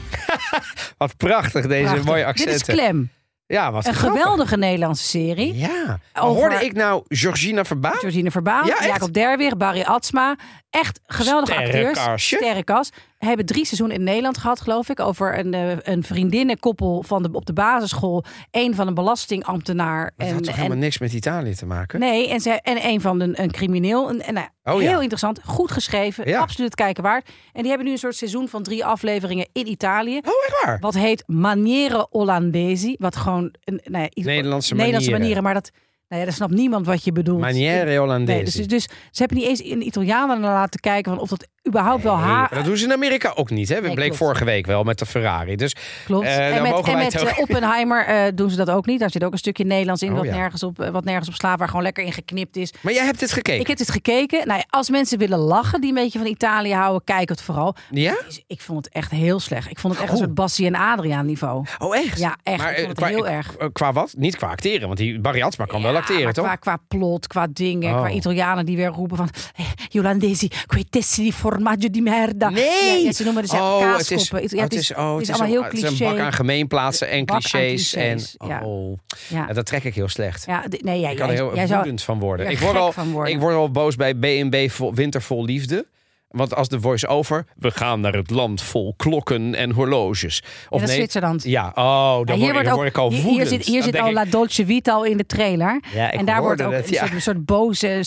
Wat prachtig, deze Prachtig. mooie Dit is accenten. Ja, Een grappig. geweldige Nederlandse serie. Ja. Over- Hoorde ik nou Georgina Verbaan? Georgine Verbaan, Ja? Jacob Derwig, Barry Atsma. Echt geweldige acteurs. Sterrenkastje. Sterrenkast. Hebben drie seizoenen in Nederland gehad, geloof ik. Over een, eh, een vriendinnenkoppel van de, op de basisschool. Een van een belastingambtenaar. Dat en, had toch en- helemaal niks met Italië te maken? Nee, en, ze, en een van een, een crimineel. En, en, nou, Oh, ja. heel interessant, goed geschreven, Ja. absoluut kijken waard. En die hebben nu een soort seizoen van drie afleveringen in Italië. Oh, echt waar? Wat heet Maniere Olandesi. Wat gewoon een nou ja, Nederlandse Nederlandse manieren. manieren. Maar dat, nou ja, dat snapt niemand wat je bedoelt. Maniere Hollandese. Nee, dus, dus ze hebben niet eens in Italianen laten kijken van of dat überhaupt wel haar dat doen ze in Amerika ook niet. Hè? We Nee, bleek klopt. vorige week wel met de Ferrari. Dus klopt. eh, en met, en met ook- eh, Oppenheimer eh, doen ze dat ook niet. Daar zit ook een stukje Nederlands in Oh, wat, ja. nergens op, wat nergens op slaat, waar gewoon lekker in geknipt is. Maar jij hebt dit gekeken? Ik heb dit gekeken. Nou, als mensen willen lachen, die een beetje van Italië houden, kijk het vooral. Ja? Ik vond het echt heel slecht. Ik vond het echt een Oh. soort Bassie en Adriaan niveau. Oh, echt? Ja, echt. Maar ik vond het qua, heel erg. qua wat? Niet qua acteren, want die Barry Atsma kan wel Ja, toch? Qua, qua plot, qua dingen, Oh. qua Italianen die weer roepen van... Eh, Jolandesi, quei tessi di formaggio di merda. Nee! Ja, ze noemen het oh, kaaskoppen. het is, Ja, oh, het is, oh, het is het allemaal heel het is een cliché. bak aan gemeenplaatsen en clichés. en, ja. oh, Ja. Dat trek ik heel slecht. Ja, nee, ja, ik kan jij, er heel jij zou... woedend van worden. Ik word, al, ik word al boos bij vol, Winter vol Liefde. Want als de voice-over... We gaan naar het land vol klokken en horloges. Of dat is Zwitserland. Ja, oh, dan, Ja, word, dan word ik al hier- woedend. Hier zit, hier zit al ik, La Dolce Vita al in de trailer. Ja, ik en daar wordt ook het, een, soort, een soort boze,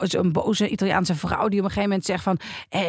zo'n boze Italiaanse vrouw die op een gegeven moment zegt van... Eh,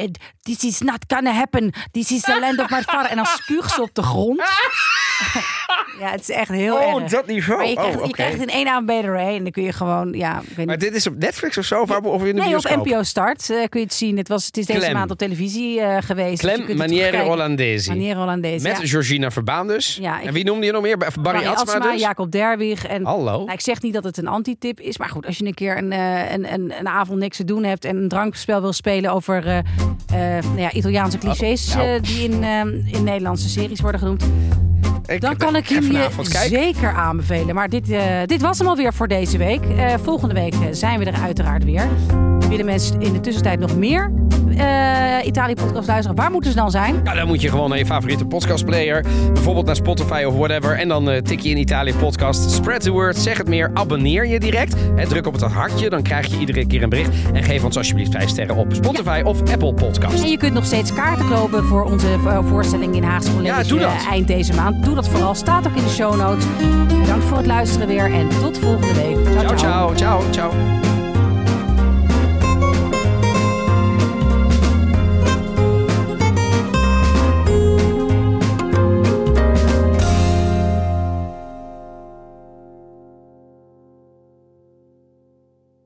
this is not gonna happen. This is the land of my father. En dan spuugt ze op de grond. ja, het is echt heel Oh, erg. dat niveau. Maar je krijgt, Oh, je oké. krijgt in één avond BDR en dan kun je gewoon... Ja, ik weet Maar dit is op Netflix of zo? Of, of in de Nee, op? NPO Start eh, kun je het zien. Het, was, het is deze Clem. maand op televisie eh, geweest. dus je Clem het Maniere. Hollandese. Maniere Hollandese, Met ja. Georgina Verbaan dus. Ja, En wie noemde je nog meer? Barry, Barry Atsma, Atsma, dus? Jacob Derwig. En, Hallo. nou, ik zeg niet dat het een antitip is, maar goed, als je een keer een, eh, een, een, een avond niks te doen hebt en een drankspel wil spelen over nou ja, Italiaanse clichés nou. die in, in Nederlandse series worden genoemd, Ik dan kan ik jullie zeker aanbevelen. Maar dit, eh, dit was hem alweer voor deze week. Eh, volgende week eh, zijn we er uiteraard weer. Willen mensen in de tussentijd nog meer eh Italië-podcast luisteren? Waar moeten ze dan zijn? Ja, dan moet je gewoon naar je favoriete podcastplayer. Bijvoorbeeld naar Spotify of whatever. En dan eh, tik je in Italië podcast. Spread the word. Zeg het meer. Abonneer je direct. Hè, druk op het hartje. Dan krijg je iedere keer een bericht. En geef ons alsjeblieft 5 sterren op Spotify of Apple Podcast. En je kunt nog steeds kaarten kopen voor onze voorstelling in Haagse College Ja, doe dat. eh, eind deze maand. Doe dat vooral. Staat ook in de show notes. Bedankt voor het luisteren weer en tot volgende week. Ciao, ciao, ciao, ciao.